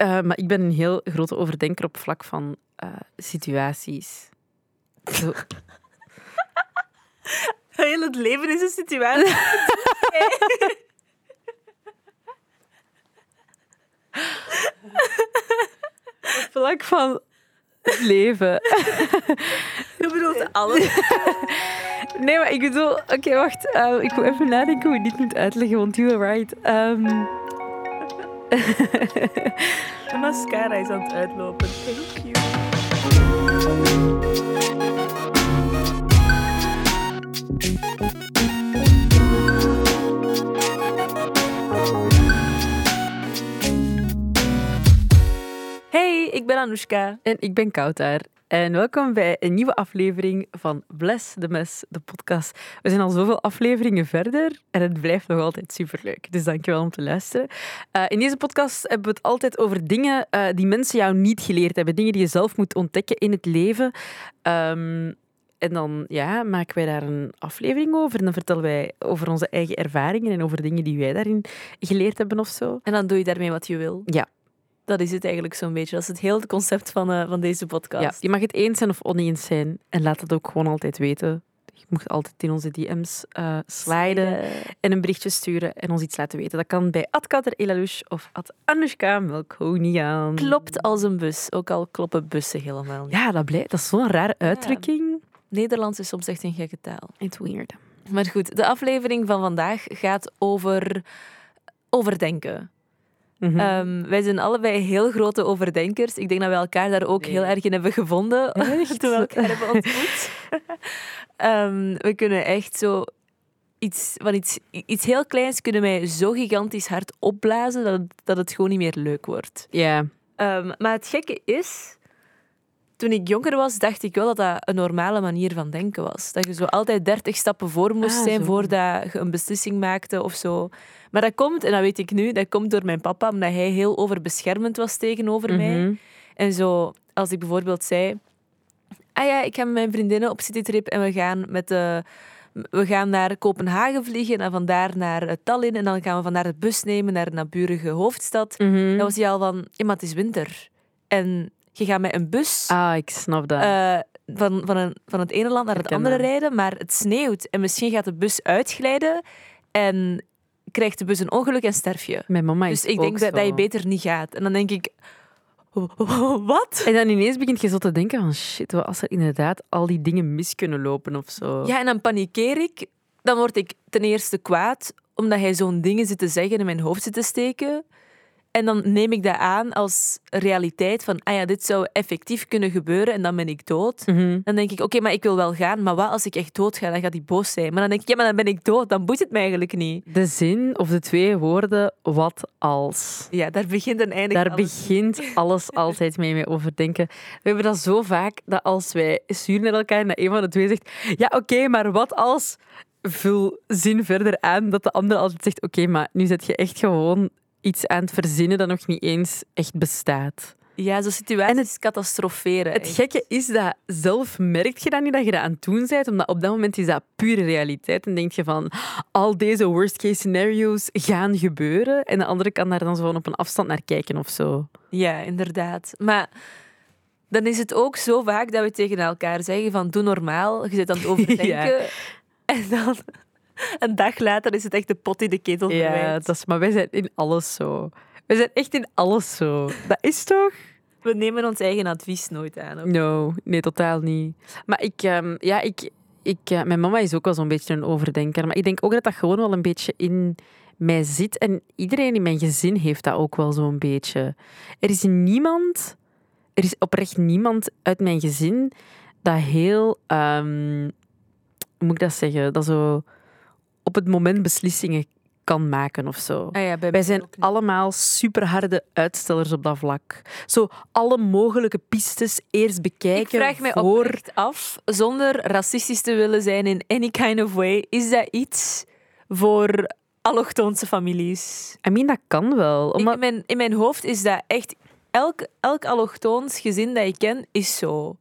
Eh, maar ik ben een heel grote overdenker op vlak van eh, situaties. Zo. Heel het leven is een situatie. Op vlak van het leven. Je bedoelt alles. Nee, maar ik bedoel... Oké, wacht. Eh, ik moet even nadenken hoe ik dit moet uitleggen, want you are right. Ehm, De mascara is aan het uitlopen. Thank you. Hey, ik ben Anoushka. en ik ben Kouter. En welkom bij een nieuwe aflevering van Bless the Mess, de podcast. We zijn al zoveel afleveringen verder en het blijft nog altijd superleuk. Dus dankjewel om te luisteren. Eh, in deze podcast hebben we het altijd over dingen eh, die mensen jou niet geleerd hebben. Dingen die je zelf moet ontdekken in het leven. Ehm, en dan ja, maken wij daar een aflevering over. En dan vertellen wij over onze eigen ervaringen en over dingen die wij daarin geleerd hebben of zo. En dan doe je daarmee wat je wil. Ja. Dat is het eigenlijk zo'n beetje. Dat is het hele concept van, eh, van deze podcast. Ja, je mag het eens zijn of oneens zijn. En laat het ook gewoon altijd weten. Je moet altijd in onze DM's eh sliden en een berichtje sturen en ons iets laten weten. Dat kan bij @katerelalous of @anushka Melkonian. Klopt als een bus. Ook al kloppen bussen helemaal niet. Ja, dat, blijft, dat is zo'n rare uitdrukking. Nederlands is soms echt een gekke taal. It's weird. Maar goed, de aflevering van vandaag gaat over overdenken. Mhm. Ehm, wij zijn allebei heel grote overdenkers. Ik denk dat we elkaar daar ook Nee. heel erg in hebben gevonden Echt? toen we elkaar hebben ontmoet. Ehm, we kunnen echt zo iets van iets, iets heel kleins kunnen wij zo gigantisch hard opblazen dat het, dat het gewoon niet meer leuk wordt. Ja. Ehm, maar het gekke is, toen ik jonger was, dacht ik wel dat dat een normale manier van denken was. Dat je zo altijd dertig stappen voor moest Ah, zijn zo. voordat je een beslissing maakte of zo. Maar dat komt, en dat weet ik nu, dat komt door mijn papa, omdat hij heel overbeschermend was tegenover mij. Mhm. En zo, als ik bijvoorbeeld zei... Ah ja, ik ga met mijn vriendinnen op citytrip en we gaan met de... We gaan naar Kopenhagen vliegen en van daar naar Tallinn. En dan gaan we vandaar de bus nemen naar een naburige hoofdstad. Mhm. Dan was hij al van, ja, maar het is winter. En je gaat met een bus Ah, ik snap dat. eh, van, van, een, van het ene land naar het andere rijden, maar het sneeuwt. En misschien gaat de bus uitglijden en krijgt de bus een ongeluk en sterf je. Mijn mama is Dus ik denk dat, dat je beter niet gaat. En dan denk ik, wat? En dan ineens begint je zo te denken van shit, wat als er inderdaad al die dingen mis kunnen lopen of zo. Ja, en dan panikeer ik. Dan word ik ten eerste kwaad, omdat hij zo'n dingen zit te zeggen en in mijn hoofd zit te steken. En dan neem ik dat aan als realiteit van, ah ja, dit zou effectief kunnen gebeuren en dan ben ik dood. Mhm. Dan denk ik, oké, maar ik wil wel gaan, maar wat als ik echt dood ga? Dan gaat hij boos zijn. Maar dan denk ik, ja, maar dan ben ik dood. Dan boeit het mij eigenlijk niet. De zin of de twee woorden, wat als. Ja, daar begint en eindigt Daar alles. begint alles altijd mee, mee overdenken. We hebben dat zo vaak dat als wij sturen naar elkaar en dat een van de twee zegt: Ja, oké, maar wat als. Vul zin verder aan dat de andere altijd zegt: Oké, maar nu zet je echt gewoon iets aan het verzinnen dat nog niet eens echt bestaat. Ja, zo'n situatie is catastroferen. Het echt. gekke is dat zelf merk je dan niet dat je dat aan het doen bent, omdat op dat moment is dat pure realiteit. En denk je van, al deze worst case scenario's gaan gebeuren. En de andere kan daar dan zo op een afstand naar kijken of zo. Ja, inderdaad. Maar dan is het ook zo vaak dat we tegen elkaar zeggen van doe normaal, je zit aan het overdenken. Ja. En dan een dag later is het echt de pot in de ketel Ja, verwijt. dat is, maar wij zijn in alles zo. Wij zijn echt in alles zo. Dat is toch? We nemen ons eigen advies nooit aan. ook. No, nee, totaal niet. Maar ik, ehm, ja, ik, ik, eh, mijn mama is ook wel zo'n beetje een overdenker. Maar ik denk ook dat dat gewoon wel een beetje in mij zit. En iedereen in mijn gezin heeft dat ook wel zo'n beetje. Er is niemand, er is oprecht niemand uit mijn gezin dat heel, ehm, hoe moet ik dat zeggen, dat zo op het moment beslissingen kan maken of zo. Ah ja, Wij zijn allemaal superharde uitstellers op dat vlak. Zo alle mogelijke pistes eerst bekijken Ik vraag mij voor... oprecht af, zonder racistisch te willen zijn in any kind of way, is dat iets voor allochtoonse families? I mean, dat kan wel. Omdat... in, mijn, in mijn hoofd is dat echt... Elk, elk allochtoons gezin dat ik ken, is zo.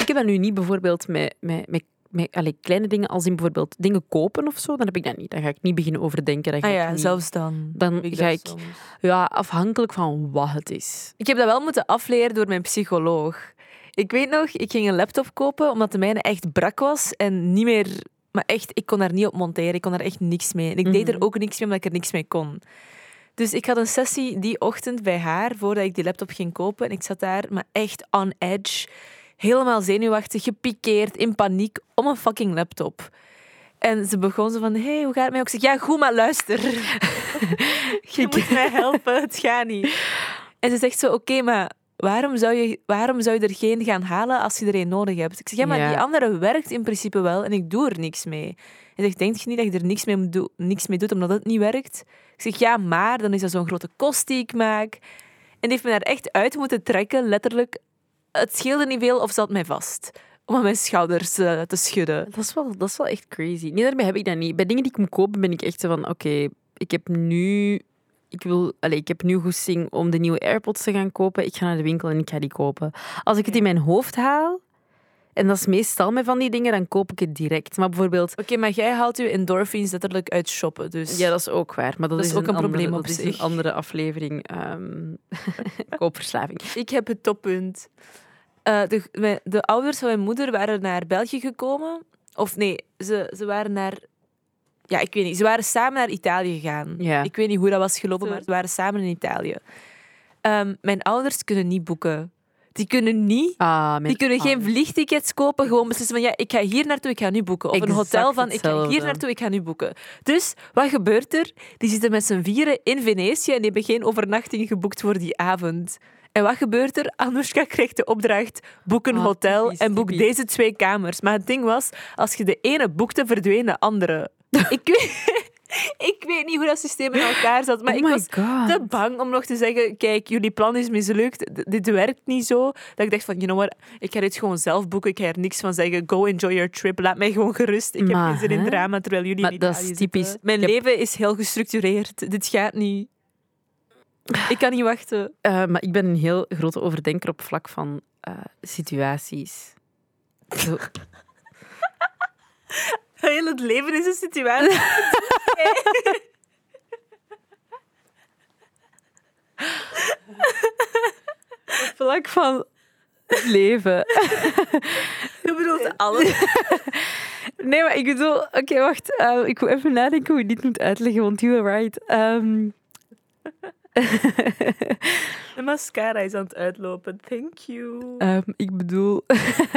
Ik heb dat nu niet bijvoorbeeld met, met, met met, allee, kleine dingen als in bijvoorbeeld dingen kopen of zo, dan heb ik dat niet. Dan ga ik niet beginnen overdenken. Dan ga Ah ik ja, niet- zelfs dan. Dan ik ga ik- soms. Ja, afhankelijk van wat het is. Ik heb dat wel moeten afleren door mijn psycholoog. Ik weet nog, ik ging een laptop kopen omdat de mijne echt brak was en niet meer... Maar echt, ik kon daar niet op monteren. Ik kon daar echt niks mee. En ik deed er Mhm. ook niks mee omdat ik er niks mee kon. Dus ik had een sessie die ochtend bij haar voordat ik die laptop ging kopen. En ik zat daar, maar echt on edge. Helemaal zenuwachtig, gepikeerd, in paniek om een fucking laptop. En ze begon zo van, hey, hoe gaat het mij? Ik zeg, ja, goed, maar luister. je moet mij helpen, het gaat niet. En ze zegt zo, oké, maar waarom zou, je, waarom zou je er geen gaan halen als je er een nodig hebt? Ik zeg, ja, maar Ja. die andere werkt in principe wel en ik doe er niks mee. Hij zegt, denk je niet dat je er niks mee, doen- niks mee doet omdat het niet werkt? Ik zeg, ja, maar dan is dat zo'n grote kost die ik maak. En die heeft me daar echt uit moeten trekken, letterlijk. Het scheelde niet veel of had mij vast. Om aan mijn schouders eh, te schudden. Dat is, wel, dat is wel echt crazy. Nee, daarmee heb ik dat niet. Bij dingen die ik moet kopen ben ik echt zo van, oké, ik heb nu... Ik, wil, allez, ik heb nu goesting om de nieuwe AirPods te gaan kopen. Ik ga naar de winkel en ik ga die kopen. Als ik het in mijn hoofd haal, en dat is meestal met van die dingen, dan koop ik het direct. Maar bijvoorbeeld... Oké, maar jij haalt je endorphins letterlijk uit shoppen. Dus Ja, dat is ook waar. Maar dat, Dat is ook een andere, probleem op dat is zich. een andere aflevering. ehm koopverslaving. Ik heb het toppunt. Eh, de, mijn- de ouders van mijn moeder waren naar België gekomen. Of nee, ze, ze waren naar... Ja, ik weet niet. Ze waren samen naar Italië gegaan. Ja. Ik weet niet hoe dat was gelopen, maar ze waren samen in Italië. Ehm, mijn ouders kunnen niet boeken. Die kunnen niet... Ah, Die kunnen geen vliegtickets kopen. Gewoon beslissen van ja, ik ga hier naartoe, ik ga nu boeken. Of een hotel van ik ga hier naartoe, ik ga nu boeken. Dus wat gebeurt er? Die zitten met z'n vieren in Venetië en die hebben geen overnachting geboekt voor die avond. En wat gebeurt er? Anoushka krijgt de opdracht: boek een Ah, hotel typisch, en boek typisch. deze twee kamers. Maar het ding was, als je de ene boekte, verdween de andere. ik, weet, ik weet niet hoe dat systeem in elkaar zat, maar oh ik was god. te bang om nog te zeggen, kijk, jullie plan is mislukt, D- dit werkt niet zo. Dat ik dacht van, you know what, ik ga dit gewoon zelf boeken, ik ga er niks van zeggen, go enjoy your trip, laat mij gewoon gerust. Ik Maar, heb geen zin in drama, terwijl jullie Maar in dat is typisch. Mijn heb- leven is heel gestructureerd, dit gaat niet. Ik kan niet wachten. Eh, maar ik ben een heel grote overdenker op vlak van eh, situaties. Zo, Heel het leven is een situatie. op vlak van het leven. Je bedoelt alles. Nee, maar ik bedoel... Oké, wacht. eh, ik moet even nadenken hoe je dit moet uitleggen, want you are right. Ehm, De mascara is aan het uitlopen, thank you. ehm, ik bedoel...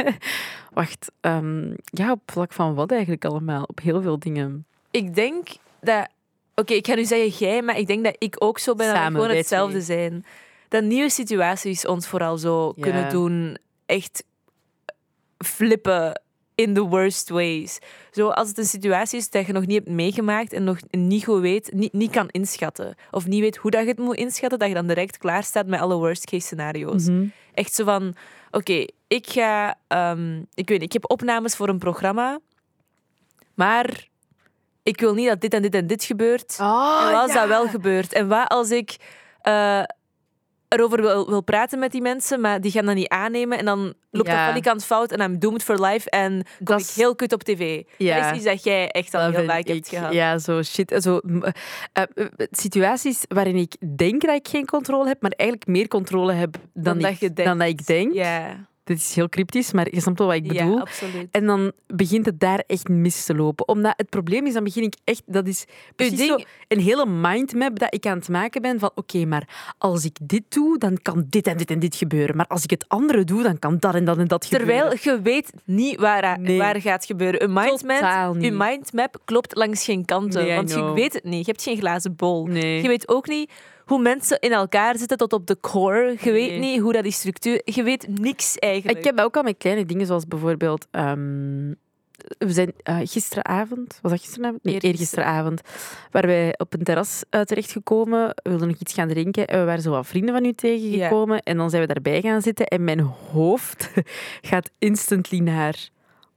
wacht. ehm, ja, op vlak van wat eigenlijk allemaal? Op heel veel dingen. Ik denk dat... Oké, ik ga nu zeggen jij, maar ik denk dat ik ook zo ben dat we gewoon hetzelfde zijn. Dat nieuwe situaties ons vooral zo Ja. kunnen doen echt flippen in the worst ways. Zo als het een situatie is dat je nog niet hebt meegemaakt en nog niet goed weet, niet, niet kan inschatten. Of niet weet hoe dat je het moet inschatten, dat je dan direct klaar staat met alle worst case scenario's. Mhm. Echt zo van, oké, ik ga, ehm, ik weet niet, ik heb opnames voor een programma, maar ik wil niet dat dit en dit en dit gebeurt. Oh, en wat als dat wel gebeurt? En wat als ik eh, erover wil, wil praten met die mensen, maar die gaan dat niet aannemen en dan loopt Ja. dat valikant fout en I'm doomed for life en kom Dat ik heel kut op tv. Ja. Dat is iets dat jij echt al Dat heel vaak hebt gehad. Ja, zo shit. Zo, eh, eh, situaties waarin ik denk dat ik geen controle heb, maar eigenlijk meer controle heb dan, Dan dat ik, je denkt. dan dat ik denk. Ja, Dit is heel cryptisch, maar je snapt wel wat ik bedoel. ja absoluut. En dan begint het daar echt mis te lopen. Omdat het probleem is, dan begin ik echt... Dat is precies ding- zo een hele mindmap dat ik aan het maken ben van oké, maar als ik dit doe, dan kan dit en dit en dit gebeuren. Maar als ik het andere doe, dan kan dat en dat en dat gebeuren. Terwijl je weet niet waar, Nee. waar gaat gebeuren. Een mindmap, Totaal niet. uw mindmap klopt langs geen kanten. Nee, want je weet het niet. Je hebt geen glazen bol. Nee. Je weet ook niet hoe mensen in elkaar zitten tot op de core. Je weet Nee. niet hoe dat die structuur... Je weet niks eigenlijk. Ik heb ook al met kleine dingen, zoals bijvoorbeeld... ehm, we zijn eh, gisteravond, was dat gisteravond? Nee, eergisteravond, waren wij op een terras uh, terechtgekomen. We wilden nog iets gaan drinken en we waren zo wat vrienden van u tegengekomen. En dan zijn we daarbij gaan zitten en mijn hoofd gaat instantly naar...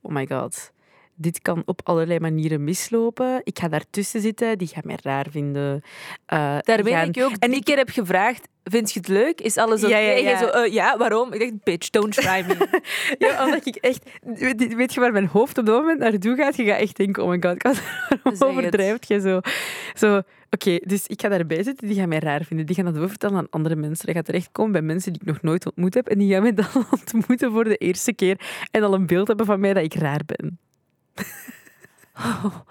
Oh my god. Dit kan op allerlei manieren mislopen. Ik ga daartussen zitten, die gaan mij raar vinden. Uh, Daar weet ik ook. En die keer heb gevraagd, vind je het leuk? Is alles oké? Ja, ja, uh, ja, waarom? Ik dacht, bitch, don't try me. ja, omdat ik echt... Weet je waar mijn hoofd op dat moment naartoe gaat? Je gaat echt denken, oh my god, waarom overdrijft je zo? Zo, oké, dus ik ga daarbij zitten, die gaan mij raar vinden. Die gaan dat doorvertellen aan andere mensen. Dat gaat terechtkomen bij mensen die ik nog nooit ontmoet heb. En die gaan mij dan ontmoeten voor de eerste keer. En al een beeld hebben van mij dat ik raar ben.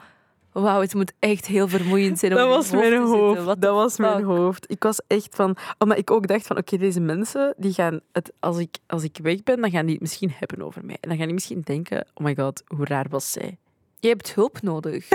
Wauw, het moet echt heel vermoeiend zijn. Om dat was mijn hoofd. Dat was mijn hoofd. Ik was echt van, omdat ik ook dacht van, oké, deze mensen die gaan het, als ik, als ik weg ben, dan gaan die het misschien hebben over mij. En dan gaan die misschien denken, oh my god, hoe raar was zij? Je hebt hulp nodig.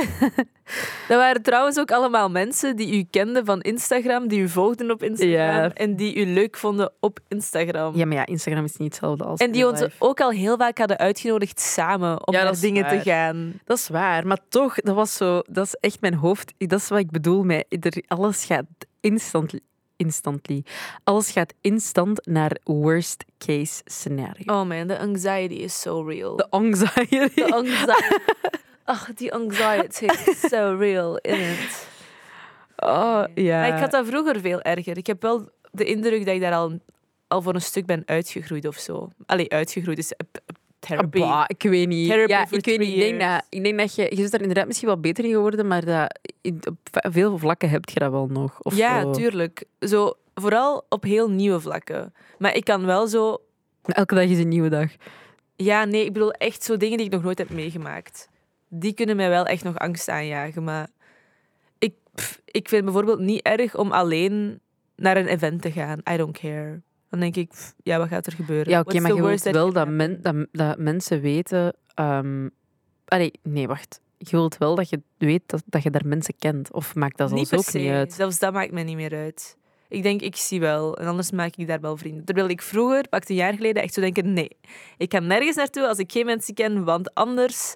dat waren trouwens ook allemaal mensen die u kenden van Instagram, die u volgden op Instagram en die u leuk vonden op Instagram. Ja, maar ja, Instagram is niet hetzelfde als En die ons ook al heel vaak hadden uitgenodigd samen om naar dingen te gaan. Dat is waar, maar toch, dat was zo, dat is echt mijn hoofd. Dat is wat ik bedoel met, alles gaat instant instantly. Alles gaat instant naar worst case scenario. Oh man, the anxiety is so real. The anxiety. The anxiety. Ach, die anxiety is so real, in it? Oh, ja. ik had dat vroeger veel erger. Ik heb wel de indruk dat ik daar al, al voor een stuk ben uitgegroeid of zo. Allee, uitgegroeid is therapy. ik weet niet. ja, ik weet niet. Ik denk, dat, ik denk dat je... Je bent daar inderdaad misschien wel beter in geworden, maar dat, op veel vlakken heb je dat wel nog. Of ja, zo. tuurlijk. Zo, vooral op heel nieuwe vlakken. Maar ik kan wel zo... Elke dag is een nieuwe dag. Ja, nee, ik bedoel echt zo dingen die ik nog nooit heb meegemaakt die kunnen mij wel echt nog angst aanjagen. Maar ik, ik vind bijvoorbeeld niet erg om alleen naar een event te gaan. I don't care. Dan denk ik, ja, wat gaat er gebeuren? Ja, oké, maar je wilt wel dat, men, dat, dat, mensen weten... Um, allee, nee, wacht. Je wilt wel dat je weet dat, dat je daar mensen kent. Of maakt dat zelfs ook niet uit? Zelfs dat maakt mij niet meer uit. Ik denk, ik zie wel. En anders maak ik daar wel vrienden. Terwijl ik vroeger, pak een jaar geleden, echt zo denken... Nee, ik ga nergens naartoe als ik geen mensen ken, want anders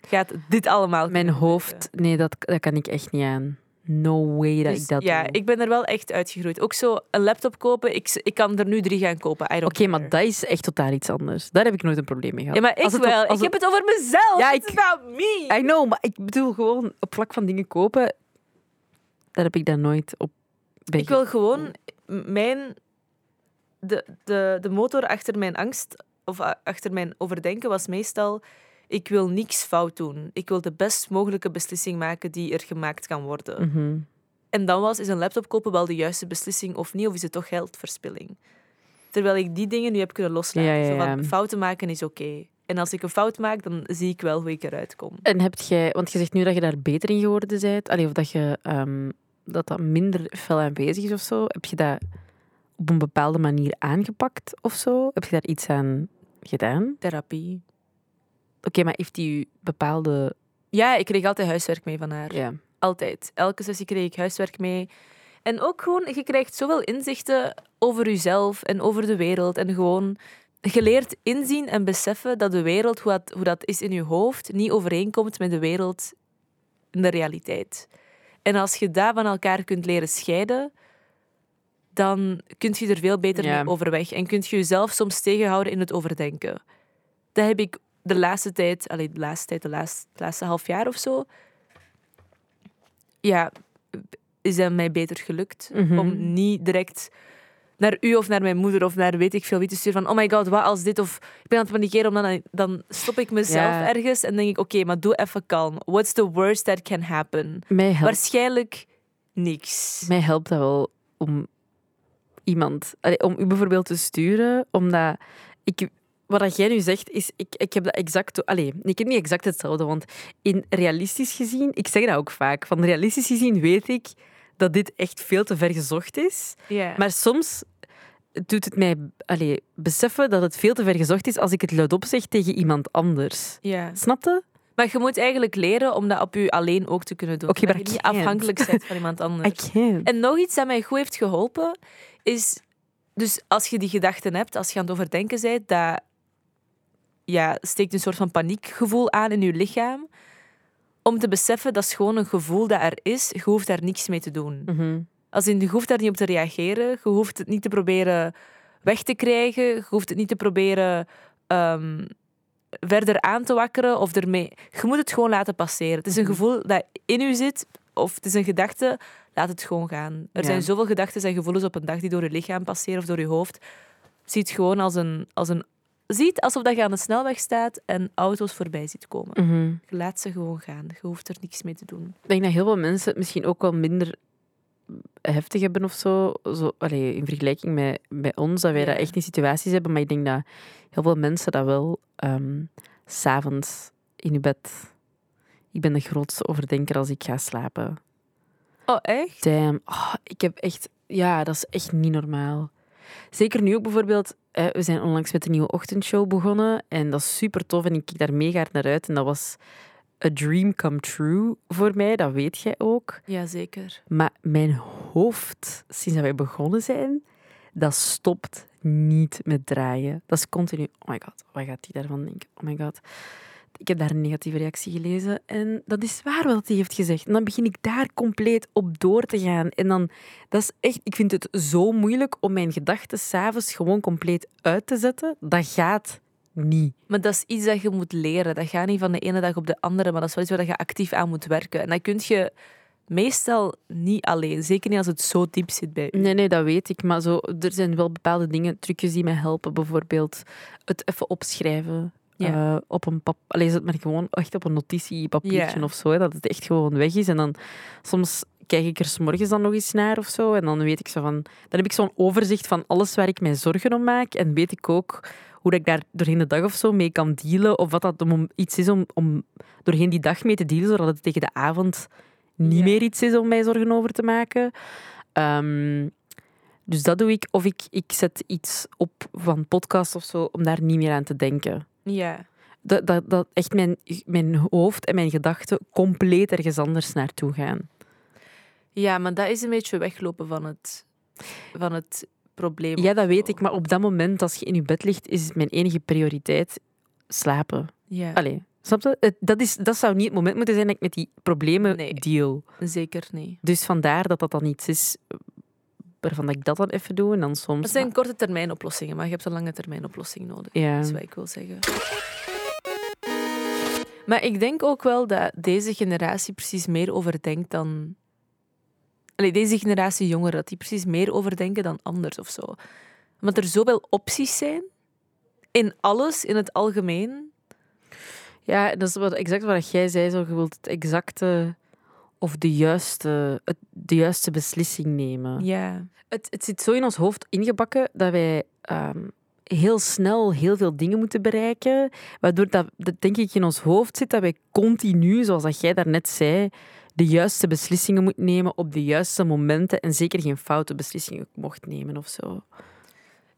gaat dit allemaal. Mijn hoofd, nee, dat, dat kan ik echt niet aan. No way dat dus ik dat ja, doe. ik ben er wel echt uitgegroeid. Ook zo een laptop kopen, ik, ik kan er nu drie gaan kopen. Oké, maar dat is echt totaal iets anders. Daar heb ik nooit een probleem mee gehad. Ja, maar ik wel. ik heb het over mezelf. Ja, It's about me. I know, maar ik bedoel gewoon op vlak van dingen kopen, daar heb ik dat nooit op bij Ik wil gewoon mijn... De, de, de motor achter mijn angst, of achter mijn overdenken, was meestal ik wil niks fout doen. Ik wil de best mogelijke beslissing maken die er gemaakt kan worden. Mhm. En dan was, is een laptop kopen wel de juiste beslissing of niet, of is het toch geldverspilling? Terwijl ik die dingen nu heb kunnen loslaten. Ja, ja, ja. fouten maken is oké. En als ik een fout maak, dan zie ik wel hoe ik eruit kom. En heb jij, want je zegt nu dat je daar beter in geworden bent, of dat je um, dat, dat minder fel aanwezig is of zo. Heb je dat op een bepaalde manier aangepakt of zo? Heb je daar iets aan gedaan? Therapie. Oké, maar heeft hij u bepaalde... Ja, ik kreeg altijd huiswerk mee van haar. Ja. Altijd. Elke sessie kreeg ik huiswerk mee. En ook gewoon, je krijgt zoveel inzichten over jezelf en over de wereld. En gewoon geleerd inzien en beseffen dat de wereld, hoe dat, hoe dat is in je hoofd, niet overeenkomt met de wereld in de realiteit. En als je daar van elkaar kunt leren scheiden, dan kun je er veel beter mee overweg. En kun je jezelf soms tegenhouden in het overdenken. Dat heb ik de laatste tijd, allee, de laatste tijd, de laatste, laatste half jaar of zo, ja, is het mij beter gelukt mhm. om niet direct naar u of naar mijn moeder of naar weet ik veel wie te sturen van oh my god, wat als dit of ik ben aan het panikeren, dan, dan stop ik mezelf ergens en denk ik oké, maar doe even kalm. What's the worst that can happen? Waarschijnlijk niks. Mij helpt dat wel om iemand, om u bijvoorbeeld te sturen, omdat ik wat jij nu zegt, is, ik, ik heb dat exact... Allee, ik heb niet exact hetzelfde, want in realistisch gezien, ik zeg dat ook vaak, van realistisch gezien weet ik dat dit echt veel te ver gezocht is. Maar soms doet het mij allee, beseffen dat het veel te ver gezocht is als ik het luidop zeg tegen iemand anders. Ja. Snap je? Maar je moet eigenlijk leren om dat op je alleen ook te kunnen doen. Okay, dat je niet afhankelijk bent van iemand anders. En nog iets dat mij goed heeft geholpen, is... Dus als je die gedachten hebt, als je aan het overdenken bent, dat ja, steekt een soort van paniekgevoel aan in je lichaam. Om te beseffen dat is gewoon een gevoel dat er is. Je hoeft daar niks mee te doen. Mhm. Als in, je hoeft daar niet op te reageren. Je hoeft het niet te proberen weg te krijgen. Je hoeft het niet te proberen... Um, verder aan te wakkeren of ermee. Je moet het gewoon laten passeren. Het is een Mhm. gevoel dat in u zit, of het is een gedachte, laat het gewoon gaan. Er Ja. zijn zoveel gedachten en gevoelens op een dag die door je lichaam passeren of door je hoofd. Zie het gewoon als een, als een ziet alsof dat je aan de snelweg staat en auto's voorbij ziet komen. Mhm. Je laat ze gewoon gaan. Je hoeft er niks mee te doen. Ik denk dat heel veel mensen het misschien ook wel minder heftig hebben of zo. zo allee, in vergelijking met ons, dat wij dat echt in situaties hebben. Maar ik denk dat heel veel mensen dat wel ehm, s s'avonds in je bed. Ik ben de grootste overdenker als ik ga slapen. Oh, echt? Damn. Oh, ik heb echt... Ja, dat is echt niet normaal. Zeker nu ook bijvoorbeeld... we zijn onlangs met een nieuwe ochtendshow begonnen. En dat is super tof. En ik kijk daar mega naar uit. En dat was a dream come true voor mij. Dat weet jij ook. Jazeker. Maar mijn hoofd, sinds dat wij begonnen zijn, dat stopt niet met draaien. Dat is continu... Oh my god, wat gaat die daarvan denken? Oh my god. Ik heb daar een negatieve reactie gelezen en dat is waar wat hij heeft gezegd. En dan begin ik daar compleet op door te gaan. En dan, dat is echt... Ik vind het zo moeilijk om mijn gedachten s'avonds gewoon compleet uit te zetten. Dat gaat niet. Maar dat is iets dat je moet leren. Dat gaat niet van de ene dag op de andere, maar dat is wel iets waar je actief aan moet werken. En dat kun je meestal niet alleen. Zeker niet als het zo diep zit bij u. Nee, nee, dat weet ik. Maar zo, er zijn wel bepaalde dingen, trucjes die mij helpen. Bijvoorbeeld het even opschrijven. Eh, op een pap... Allee, zet maar gewoon echt op een notitiepapiertje of zo. Hè, dat het echt gewoon weg is. En dan soms kijk ik er 's morgens dan nog eens naar of zo. En dan weet ik zo van... Dan heb ik zo'n overzicht van alles waar ik mij zorgen om maak. En weet ik ook hoe dat ik daar doorheen de dag of zo mee kan dealen. Of wat dat om iets is om, om doorheen die dag mee te dealen, zodat het tegen de avond niet meer iets is om mij zorgen over te maken. Ehm, dus dat doe ik. Of ik, ik zet iets op van podcast of zo, om daar niet meer aan te denken. Ja. Dat, dat, dat echt mijn, mijn hoofd en mijn gedachten compleet ergens anders naartoe gaan. ja, maar dat is een beetje weglopen van het, van het probleem. Ja, dat weet ik. Maar op dat moment, als je in je bed ligt, is mijn enige prioriteit slapen. Ja, Allee, snap je? Dat, is, dat zou niet het moment moeten zijn dat ik met die problemen Nee. deal. zeker niet. Dus vandaar dat dat dan iets is waarvan ik dat dan even doe. En dan soms... Dat zijn korte termijn oplossingen, maar je hebt een lange termijn oplossing nodig. Ja. Dat is wat ik wil zeggen. Maar ik denk ook wel dat deze generatie precies meer overdenkt dan... Allee, deze generatie jongeren, dat die precies meer overdenken dan anders of zo. Want er zoveel opties zijn. In alles, in het algemeen. Ja, dat is wat, exact wat jij zei. Zo, je wilt het exacte of de juiste, het, de juiste beslissing nemen. Ja. Het, het zit zo in ons hoofd ingebakken dat wij ehm, heel snel heel veel dingen moeten bereiken. Waardoor dat, dat denk ik in ons hoofd zit dat wij continu, zoals dat jij daarnet zei, de juiste beslissingen moeten nemen op de juiste momenten en zeker geen foute beslissingen mocht nemen of zo.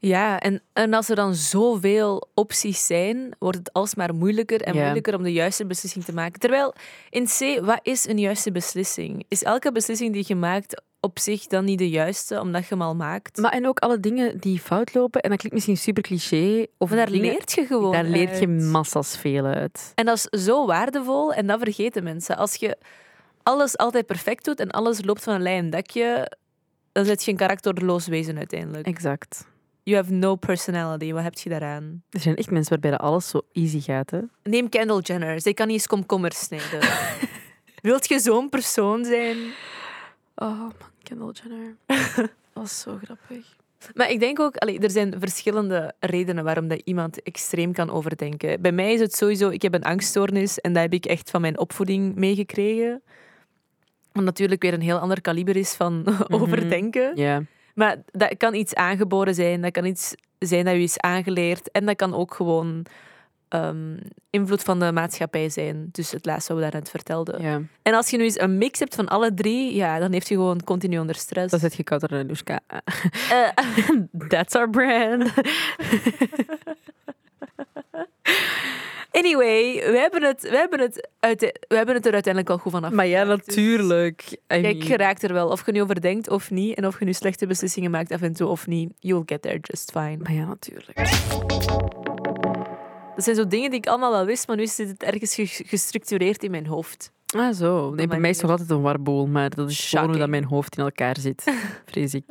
Ja, en, en als er dan zoveel opties zijn, wordt het alsmaar moeilijker en Ja. moeilijker om de juiste beslissing te maken. Terwijl in C, wat is een juiste beslissing? Is elke beslissing die je maakt op zich dan niet de juiste, omdat je hem al maakt? Maar en ook alle dingen die fout lopen, en dat klinkt misschien super cliché, of Maar daar dingen- leert je gewoon daar leert je uit. massas veel uit. En dat is zo waardevol en dat vergeten mensen. Als je alles altijd perfect doet en alles loopt van een lijn dakje, dan zet je een karakterloos wezen uiteindelijk. Exact. You have no personality. Wat heb je daaraan? Er zijn echt mensen waarbij dat alles zo easy gaat. Hè? Neem Kendall Jenner. Zij kan niet eens komkommers snijden. Wilt je zo'n persoon zijn? Oh man, Kendall Jenner. dat was zo grappig. Maar ik denk ook, allee, er zijn verschillende redenen waarom dat iemand extreem kan overdenken. Bij mij is het sowieso, ik heb een angststoornis en dat heb ik echt van mijn opvoeding meegekregen. Wat natuurlijk weer een heel ander kaliber is van overdenken. Ja. Maar dat kan iets aangeboren zijn, dat kan iets zijn dat je is aangeleerd. En dat kan ook gewoon ehm, invloed van de maatschappij zijn. Dus het laatste wat we daarnet vertelden. ja. En als je nu eens een mix hebt van alle drie, ja, dan heeft je gewoon continu onder stress. Dat zet je Kater en Anoushka. Eh, That's our brand. anyway, we hebben, het, we, hebben het we hebben het er uiteindelijk al goed vanaf. maar ja. Dus natuurlijk. I mean, je raakt er wel. Of je nu overdenkt of niet. En of je nu slechte beslissingen maakt af en toe of niet. You'll get there just fine. Maar ja, natuurlijk. Dat zijn zo dingen die ik allemaal wel wist, maar nu zit het ergens ge- gestructureerd in mijn hoofd. Ah, zo. Nee, bij mij is het nog altijd een warboel, maar dat is gewoon hoe dat mijn hoofd in elkaar zit, vrees ik.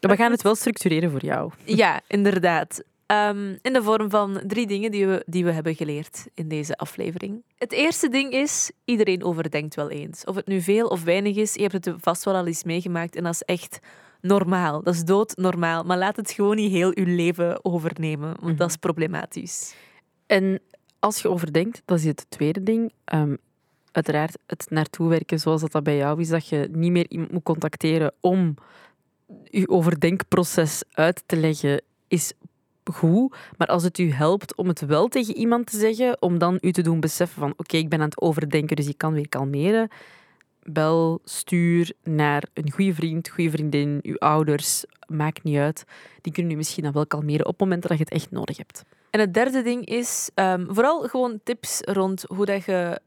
We gaan het wel structureren voor jou. Ja, inderdaad. Ehm, in de vorm van drie dingen die we, die we hebben geleerd in deze aflevering. Het eerste ding is, iedereen overdenkt wel eens. Of het nu veel of weinig is, je hebt het vast wel al eens meegemaakt en dat is echt normaal. Dat is doodnormaal. Maar laat het gewoon niet heel je leven overnemen, want dat is problematisch. En als je overdenkt, dat is het tweede ding. Ehm, uiteraard het naartoe werken zoals dat, dat bij jou is, dat je niet meer iemand moet contacteren om je overdenkproces uit te leggen, is goed. Maar als het u helpt om het wel tegen iemand te zeggen, om dan u te doen beseffen van oké, ik ben aan het overdenken, dus ik kan weer kalmeren. Bel, stuur naar een goede vriend, goede vriendin, uw ouders, maakt niet uit. Die kunnen u misschien dan wel kalmeren op momenten dat je het echt nodig hebt. En het derde ding is ehm, vooral gewoon tips rond hoe dat je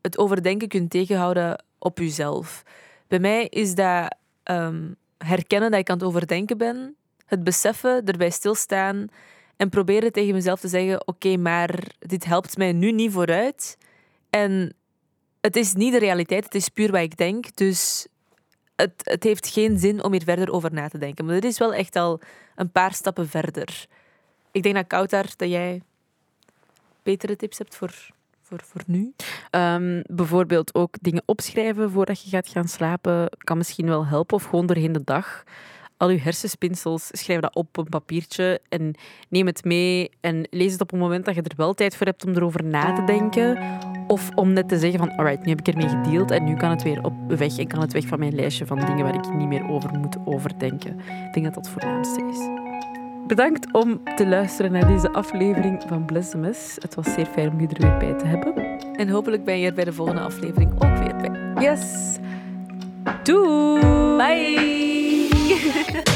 het overdenken kunt tegenhouden op jezelf. Bij mij is dat ehm, herkennen dat ik aan het overdenken ben, het beseffen, erbij stilstaan en proberen tegen mezelf te zeggen: Oké, maar dit helpt mij nu niet vooruit. En het is niet de realiteit, het is puur wat ik denk. Dus het, het heeft geen zin om hier verder over na te denken. Maar dit is wel echt al een paar stappen verder. Ik denk dat Koutar, dat jij betere tips hebt voor, voor, voor nu. Um, bijvoorbeeld ook dingen opschrijven voordat je gaat gaan slapen kan misschien wel helpen. Of gewoon doorheen de dag al je hersenspinsels, schrijf dat op een papiertje en neem het mee en lees het op een moment dat je er wel tijd voor hebt om erover na te denken. Of om net te zeggen van, alright, nu heb ik ermee gedeeld en nu kan het weer op weg en kan het weg van mijn lijstje van dingen waar ik niet meer over moet overdenken. Ik denk dat dat het voornaamste is. Bedankt om te luisteren naar deze aflevering van Bless the Mess. Het was zeer fijn om je er weer bij te hebben. En hopelijk ben je er bij de volgende aflevering ook weer bij. Yes! Doei! Bye! フフフフ。